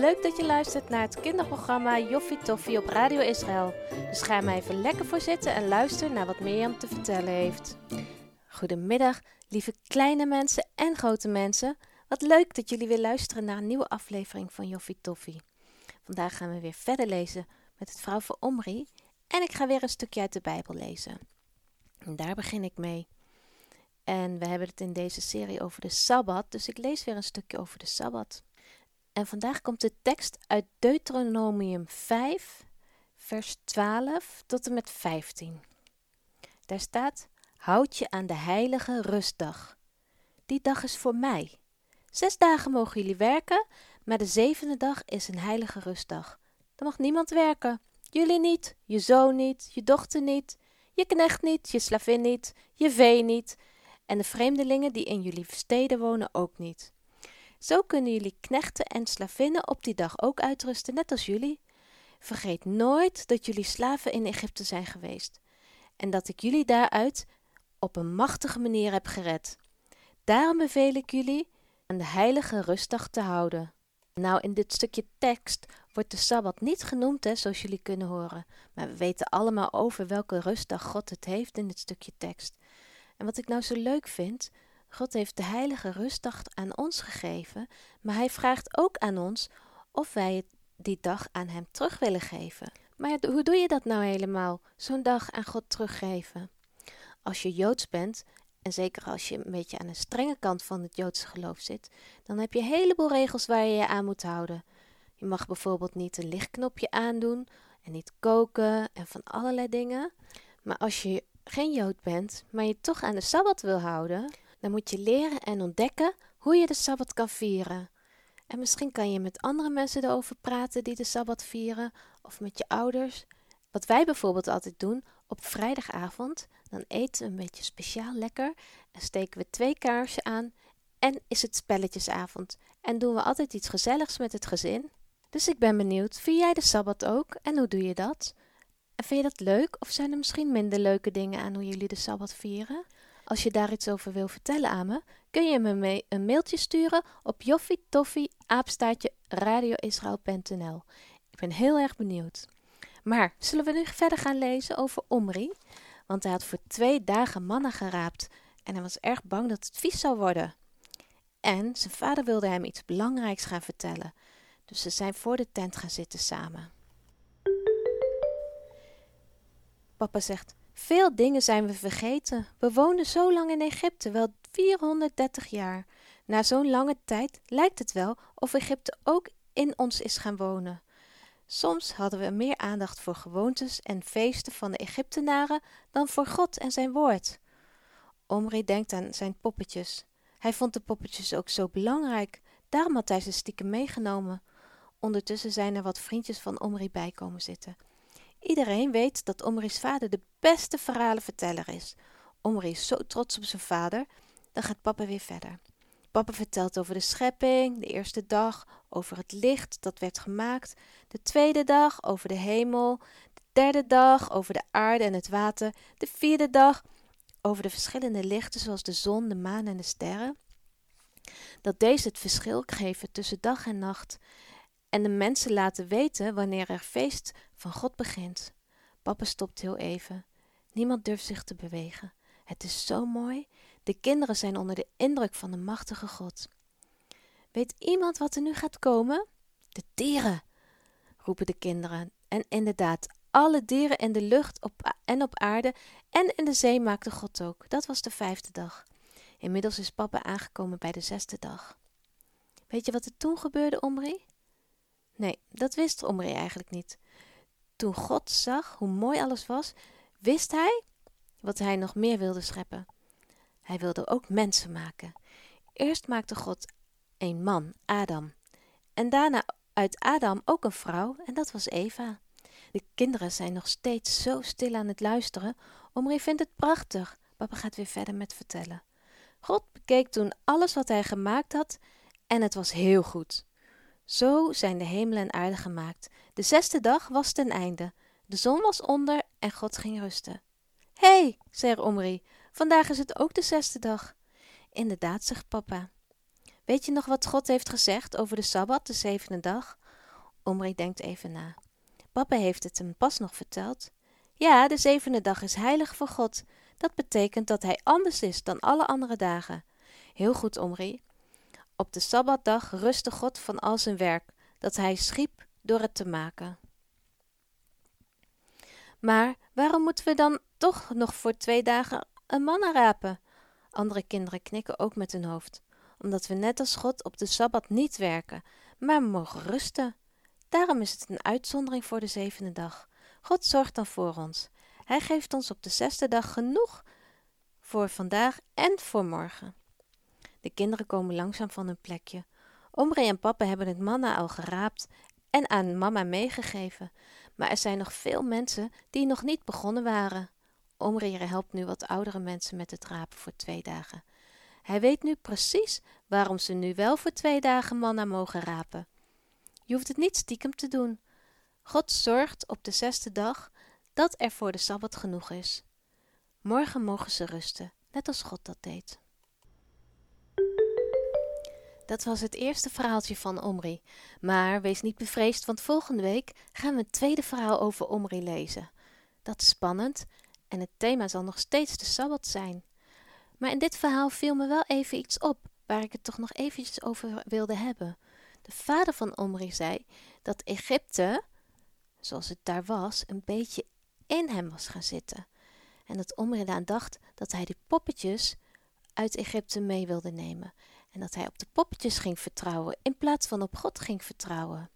Leuk dat je luistert naar het kinderprogramma Joffie Toffie op Radio Israël. Dus ga maar even lekker voor zitten en luister naar wat Mirjam te vertellen heeft. Goedemiddag, lieve kleine mensen en grote mensen. Wat leuk dat jullie weer luisteren naar een nieuwe aflevering van Joffie Toffie. Vandaag gaan we weer verder lezen met het vrouw van Omri en ik ga weer een stukje uit de Bijbel lezen. En daar begin ik mee. En we hebben het in deze serie over de Sabbat, dus ik lees weer een stukje over de Sabbat. En vandaag komt de tekst uit Deuteronomium 5, vers 12 tot en met 15. Daar staat: Houd je aan de heilige rustdag. Die dag is voor mij. Zes dagen mogen jullie werken, maar de zevende dag is een heilige rustdag. Dan mag niemand werken. Jullie niet, je zoon niet, je dochter niet, je knecht niet, je slavin niet, je vee niet en de vreemdelingen die in jullie steden wonen ook niet. Zo kunnen jullie knechten en slavinnen op die dag ook uitrusten, net als jullie. Vergeet nooit dat jullie slaven in Egypte zijn geweest en dat ik jullie daaruit op een machtige manier heb gered. Daarom beveel ik jullie aan de heilige rustdag te houden. Nou, in dit stukje tekst wordt de Sabbat niet genoemd, hè, zoals jullie kunnen horen. Maar we weten allemaal over welke rustdag God het heeft in dit stukje tekst. En wat ik nou zo leuk vind, God heeft de heilige rustdag aan ons gegeven, maar hij vraagt ook aan ons of wij die dag aan hem terug willen geven. Maar hoe doe je dat nou helemaal, zo'n dag aan God teruggeven? Als je Joods bent, en zeker als je een beetje aan de strenge kant van het Joodse geloof zit, dan heb je een heleboel regels waar je je aan moet houden. Je mag bijvoorbeeld niet een lichtknopje aandoen en niet koken en van allerlei dingen. Maar als je geen Jood bent, maar je toch aan de Sabbat wil houden, dan moet je leren en ontdekken hoe je de Sabbat kan vieren. En misschien kan je met andere mensen erover praten die de Sabbat vieren, of met je ouders. Wat wij bijvoorbeeld altijd doen, op vrijdagavond, dan eten we een beetje speciaal lekker en steken we twee kaarsen aan en is het spelletjesavond. En doen we altijd iets gezelligs met het gezin. Dus ik ben benieuwd, vier jij de Sabbat ook en hoe doe je dat? En vind je dat leuk of zijn er misschien minder leuke dingen aan hoe jullie de Sabbat vieren? Als je daar iets over wil vertellen aan me, kun je me een mailtje sturen op radioisrael.nl. Ik ben heel erg benieuwd. Maar zullen we nu verder gaan lezen over Omri? Want hij had voor twee dagen mannen geraapt en hij was erg bang dat het vies zou worden. En zijn vader wilde hem iets belangrijks gaan vertellen. Dus ze zijn voor de tent gaan zitten samen. Papa zegt: Veel dingen zijn we vergeten. We woonden zo lang in Egypte, wel 430 jaar. Na zo'n lange tijd lijkt het wel of Egypte ook in ons is gaan wonen. Soms hadden we meer aandacht voor gewoontes en feesten van de Egyptenaren dan voor God en zijn woord. Omri denkt aan zijn poppetjes. Hij vond de poppetjes ook zo belangrijk, daarom had hij ze stiekem meegenomen. Ondertussen zijn er wat vriendjes van Omri bij komen zitten. Iedereen weet dat Omri's vader de beste verhalenverteller is. Omri is zo trots op zijn vader. Dan gaat papa weer verder. Papa vertelt over de schepping, de eerste dag, over het licht dat werd gemaakt, de tweede dag over de hemel, de derde dag over de aarde en het water, de vierde dag over de verschillende lichten zoals de zon, de maan en de sterren. Dat deze het verschil geven tussen dag en nacht en de mensen laten weten wanneer er feest van God begint. Papa stopt heel even. Niemand durft zich te bewegen. Het is zo mooi. De kinderen zijn onder de indruk van de machtige God. Weet iemand wat er nu gaat komen? De dieren, roepen de kinderen. En inderdaad, alle dieren in de lucht op en op aarde en in de zee maakte God ook. Dat was de vijfde dag. Inmiddels is papa aangekomen bij de zesde dag. Weet je wat er toen gebeurde, Omri? Nee, dat wist Omri eigenlijk niet. Toen God zag hoe mooi alles was, wist hij wat hij nog meer wilde scheppen. Hij wilde ook mensen maken. Eerst maakte God een man, Adam. En daarna uit Adam ook een vrouw, en dat was Eva. De kinderen zijn nog steeds zo stil aan het luisteren. Omri vindt het prachtig. Papa gaat weer verder met vertellen. God bekeek toen alles wat hij gemaakt had en het was heel goed. Zo zijn de hemel en aarde gemaakt. De zesde dag was ten einde. De zon was onder en God ging rusten. Hé, hey, zei Omri, vandaag is het ook de zesde dag. Inderdaad, zegt papa. Weet je nog wat God heeft gezegd over de Sabbat, de zevende dag? Omri denkt even na. Papa heeft het hem pas nog verteld. Ja, de zevende dag is heilig voor God. Dat betekent dat hij anders is dan alle andere dagen. Heel goed, Omri. Op de Sabbatdag rustte God van al zijn werk, dat hij schiep door het te maken. Maar waarom moeten we dan toch nog voor twee dagen een manna rapen? Andere kinderen knikken ook met hun hoofd, omdat we net als God op de Sabbat niet werken, maar mogen rusten. Daarom is het een uitzondering voor de zevende dag. God zorgt dan voor ons. Hij geeft ons op de zesde dag genoeg voor vandaag en voor morgen. De kinderen komen langzaam van hun plekje. Omri en papa hebben het manna al geraapt en aan mama meegegeven. Maar er zijn nog veel mensen die nog niet begonnen waren. Omri helpt nu wat oudere mensen met het rapen voor twee dagen. Hij weet nu precies waarom ze nu wel voor twee dagen manna mogen rapen. Je hoeft het niet stiekem te doen. God zorgt op de zesde dag dat er voor de Sabbat genoeg is. Morgen mogen ze rusten, net als God dat deed. Dat was het eerste verhaaltje van Omri. Maar wees niet bevreesd, want volgende week gaan we een tweede verhaal over Omri lezen. Dat is spannend en het thema zal nog steeds de Sabbat zijn. Maar in dit verhaal viel me wel even iets op waar ik het toch nog eventjes over wilde hebben. De vader van Omri zei dat Egypte, zoals het daar was, een beetje in hem was gaan zitten. En dat Omri dan dacht dat hij de poppetjes uit Egypte mee wilde nemen. En dat hij op de poppetjes ging vertrouwen in plaats van op God ging vertrouwen.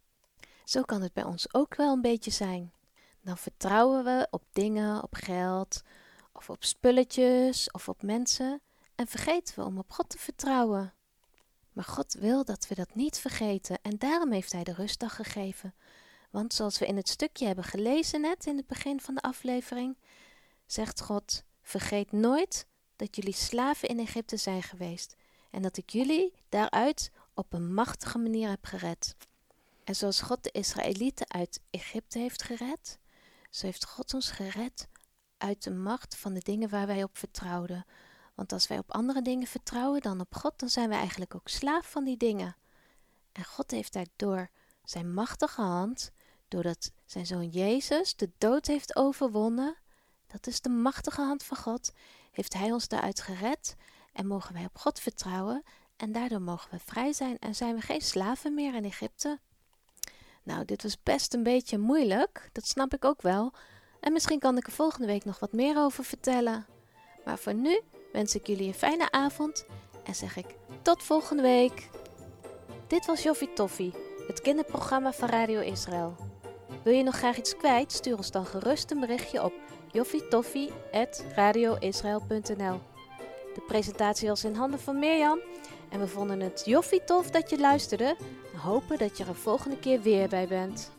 Zo kan het bij ons ook wel een beetje zijn. Dan vertrouwen we op dingen, op geld, of op spulletjes, of op mensen, en vergeten we om op God te vertrouwen. Maar God wil dat we dat niet vergeten en daarom heeft Hij de rustdag gegeven. Want zoals we in het stukje hebben gelezen net in het begin van de aflevering, zegt God: Vergeet nooit dat jullie slaven in Egypte zijn geweest en dat ik jullie daaruit op een machtige manier heb gered. En zoals God de Israëlieten uit Egypte heeft gered, zo heeft God ons gered uit de macht van de dingen waar wij op vertrouwden. Want als wij op andere dingen vertrouwen dan op God, dan zijn wij eigenlijk ook slaaf van die dingen. En God heeft daardoor zijn machtige hand, doordat zijn zoon Jezus de dood heeft overwonnen, dat is de machtige hand van God, heeft Hij ons daaruit gered en mogen wij op God vertrouwen en daardoor mogen we vrij zijn en zijn we geen slaven meer in Egypte. Nou, dit was best een beetje moeilijk, dat snap ik ook wel. En misschien kan ik er volgende week nog wat meer over vertellen. Maar voor nu wens ik jullie een fijne avond en zeg ik tot volgende week. Dit was Joffie Toffie, het kinderprogramma van Radio Israël. Wil je nog graag iets kwijt? Stuur ons dan gerust een berichtje op joffietoffie.radioisrael.nl De presentatie was in handen van Mirjam en we vonden het joffie tof dat je luisterde en hopen dat je er volgende keer weer bij bent.